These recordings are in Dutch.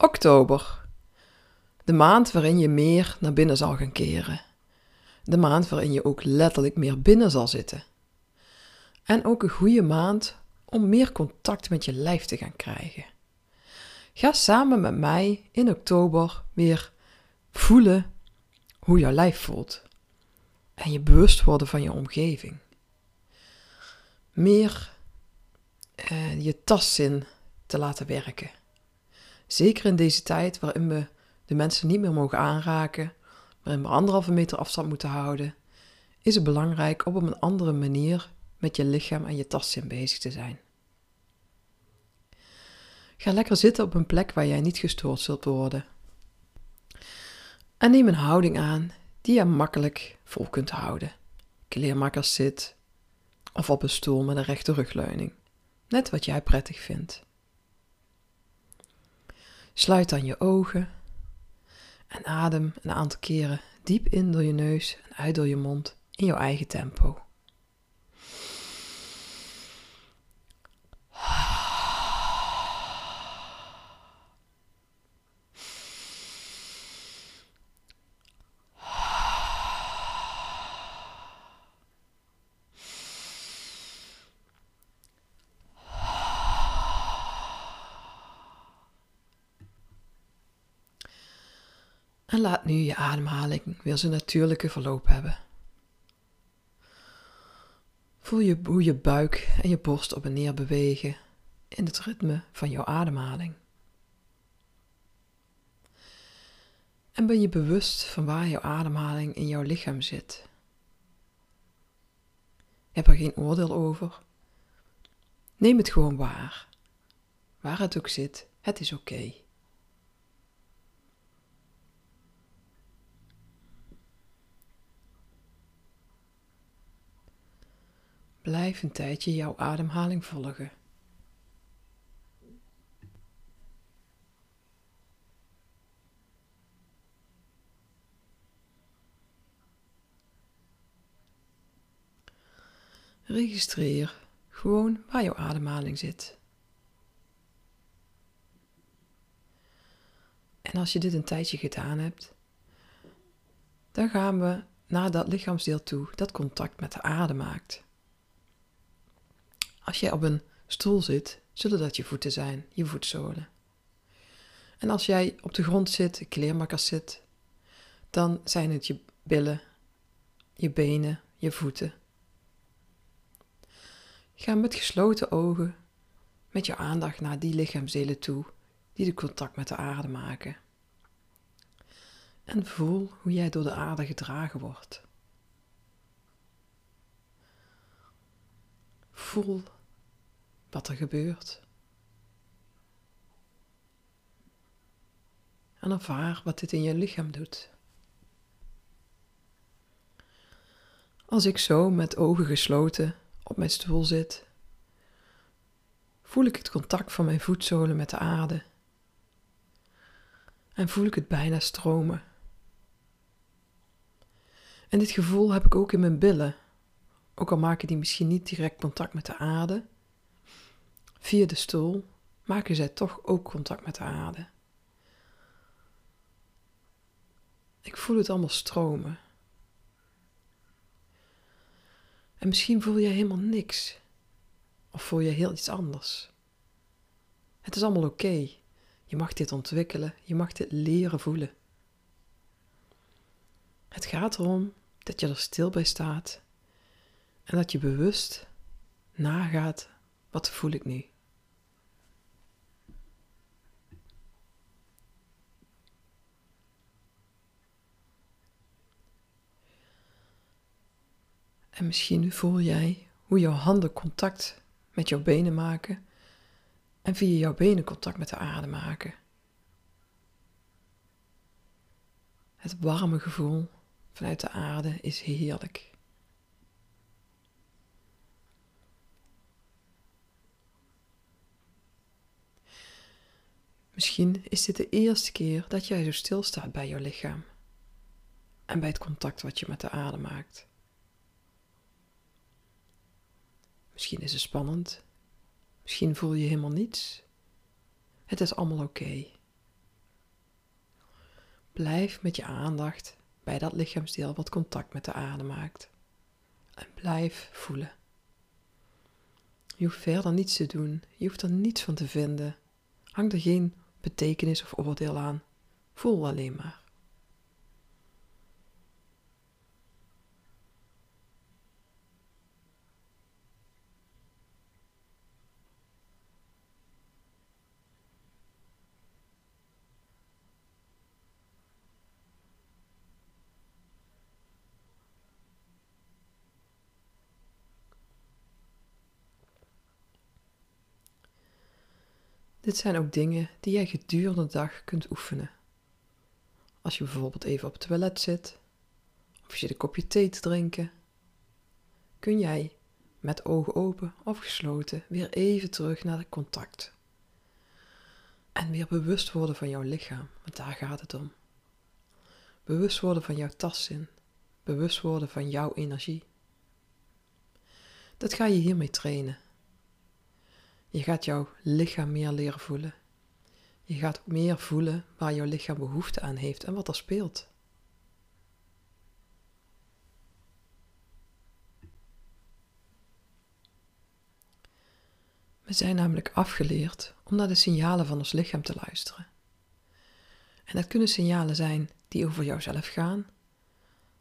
Oktober. De maand waarin je meer naar binnen zal gaan keren. De maand waarin je ook letterlijk meer binnen zal zitten. En ook een goede maand om meer contact met je lijf te gaan krijgen. Ga samen met mij in oktober weer voelen hoe jouw lijf voelt. En je bewust worden van je omgeving. Meer uh, je tastzin te laten werken. Zeker in deze tijd waarin we de mensen niet meer mogen aanraken, waarin we anderhalve meter afstand moeten houden, is het belangrijk om op een andere manier met je lichaam en je tastzin bezig te zijn. Ga lekker zitten op een plek waar jij niet gestoord zult worden. En neem een houding aan die je makkelijk vol kunt houden. Kleermakers zit of op een stoel met een rechte rugleuning. Net wat jij prettig vindt. Sluit dan je ogen en adem een aantal keren diep in door je neus en uit door je mond in jouw eigen tempo. En laat nu je ademhaling weer zijn natuurlijke verloop hebben. Voel je hoe je buik en je borst op en neer bewegen in het ritme van jouw ademhaling. En ben je bewust van waar jouw ademhaling in jouw lichaam zit. Heb er geen oordeel over. Neem het gewoon waar. Waar het ook zit, het is oké. Blijf een tijdje jouw ademhaling volgen. Registreer gewoon waar jouw ademhaling zit. En als je dit een tijdje gedaan hebt, dan gaan we naar dat lichaamsdeel toe dat contact met de aarde maakt. Als jij op een stoel zit, zullen dat je voeten zijn, je voetzolen. En als jij op de grond zit, kleermakkers zit, dan zijn het je billen, je benen, je voeten. Ga met gesloten ogen met je aandacht naar die lichaamsdelen toe die de contact met de aarde maken. En voel hoe jij door de aarde gedragen wordt. Voel wat er gebeurt. En ervaar wat dit in je lichaam doet. Als ik zo met ogen gesloten op mijn stoel zit, voel ik het contact van mijn voetzolen met de aarde. En voel ik het bijna stromen. En dit gevoel heb ik ook in mijn billen, ook al maken die misschien niet direct contact met de aarde, Via de stoel maken zij toch ook contact met de aarde. Ik voel het allemaal stromen. En misschien voel je helemaal niks. Of voel je heel iets anders. Het is allemaal oké. Je mag dit ontwikkelen. Je mag dit leren voelen. Het gaat erom dat je er stil bij staat. En dat je bewust nagaat wat voel ik nu? En misschien voel jij hoe jouw handen contact met jouw benen maken en via jouw benen contact met de aarde maken. Het warme gevoel vanuit de aarde is heerlijk. Misschien is dit de eerste keer dat jij zo stilstaat bij jouw lichaam en bij het contact wat je met de aarde maakt. Misschien is het spannend, misschien voel je helemaal niets. Het is allemaal oké. Blijf met je aandacht bij dat lichaamsdeel wat contact met de aarde maakt. En blijf voelen. Je hoeft verder niets te doen, je hoeft er niets van te vinden. Hang er geen betekenis of oordeel aan. Voel alleen maar. Dit zijn ook dingen die jij gedurende de dag kunt oefenen. Als je bijvoorbeeld even op het toilet zit, of je zit een kopje thee te drinken, kun jij met ogen open of gesloten weer even terug naar het contact. En weer bewust worden van jouw lichaam, want daar gaat het om. Bewust worden van jouw tastzin, bewust worden van jouw energie. Dat ga je hiermee trainen. Je gaat jouw lichaam meer leren voelen. Je gaat meer voelen waar jouw lichaam behoefte aan heeft en wat er speelt. We zijn namelijk afgeleerd om naar de signalen van ons lichaam te luisteren. En dat kunnen signalen zijn die over jouzelf gaan.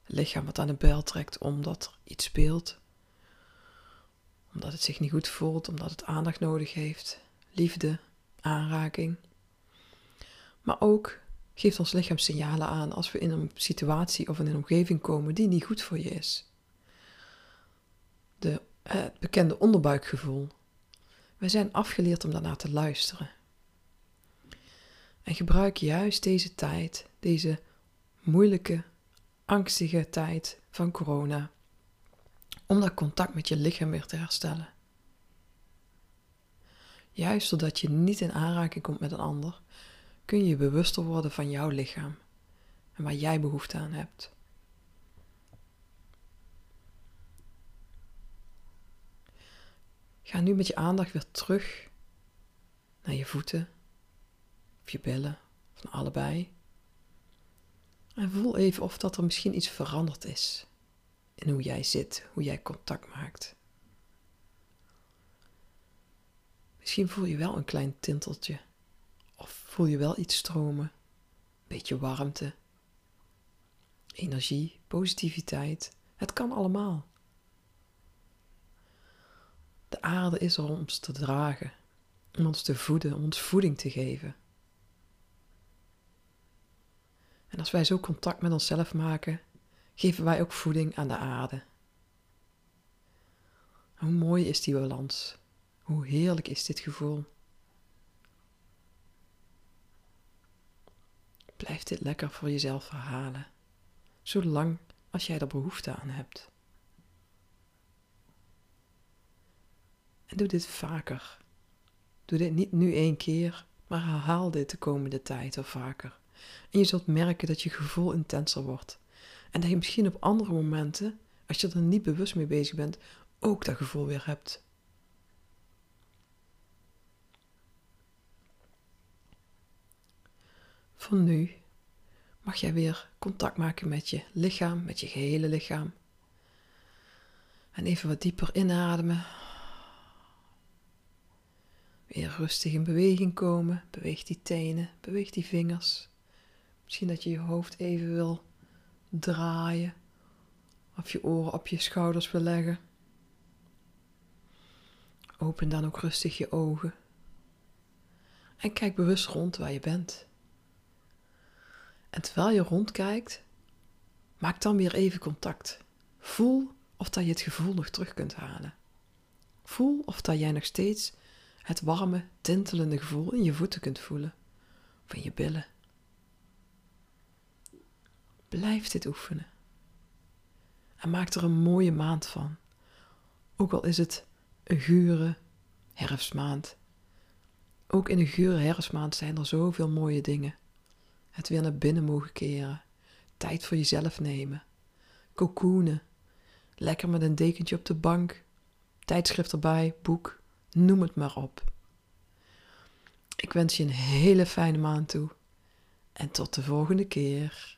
Het lichaam wat aan de bel trekt omdat er iets speelt omdat het zich niet goed voelt, omdat het aandacht nodig heeft, liefde, aanraking. Maar ook geeft ons lichaam signalen aan als we in een situatie of in een omgeving komen die niet goed voor je is. De, het bekende onderbuikgevoel. Wij zijn afgeleerd om daarnaar te luisteren. En gebruik juist deze tijd, deze moeilijke, angstige tijd van corona, om dat contact met je lichaam weer te herstellen. Juist zodat je niet in aanraking komt met een ander, kun je je bewuster worden van jouw lichaam en waar jij behoefte aan hebt. Ga nu met je aandacht weer terug naar je voeten, of je billen, of naar allebei. En voel even of dat er misschien iets veranderd is in hoe jij zit, hoe jij contact maakt. Misschien voel je wel een klein tinteltje, of voel je wel iets stromen, een beetje warmte, energie, positiviteit. Het kan allemaal. De aarde is er om ons te dragen, om ons te voeden, om ons voeding te geven. En als wij zo contact met onszelf maken, geven wij ook voeding aan de aarde. Hoe mooi is die balans? Hoe heerlijk is dit gevoel? Blijf dit lekker voor jezelf herhalen, zolang als jij er behoefte aan hebt. En doe dit vaker. Doe dit niet nu één keer, maar herhaal dit de komende tijd of vaker. En je zult merken dat je gevoel intenser wordt en dat je misschien op andere momenten, als je er niet bewust mee bezig bent, ook dat gevoel weer hebt. Van nu mag jij weer contact maken met je lichaam, met je gehele lichaam. En even wat dieper inademen. Weer rustig in beweging komen. Beweeg die tenen, beweeg die vingers. Misschien dat je je hoofd even wil draaien of je oren op je schouders wil leggen. Open dan ook rustig je ogen en kijk bewust rond waar je bent. En terwijl je rondkijkt, maak dan weer even contact. Voel of dat je het gevoel nog terug kunt halen. Voel of dat jij nog steeds het warme, tintelende gevoel in je voeten kunt voelen, of in je billen. Blijf dit oefenen. En maak er een mooie maand van. Ook al is het een gure herfstmaand. Ook in een gure herfstmaand zijn er zoveel mooie dingen. Het weer naar binnen mogen keren. Tijd voor jezelf nemen. Cocoonen. Lekker met een dekentje op de bank. Tijdschrift erbij, boek. Noem het maar op. Ik wens je een hele fijne maand toe. en tot de volgende keer.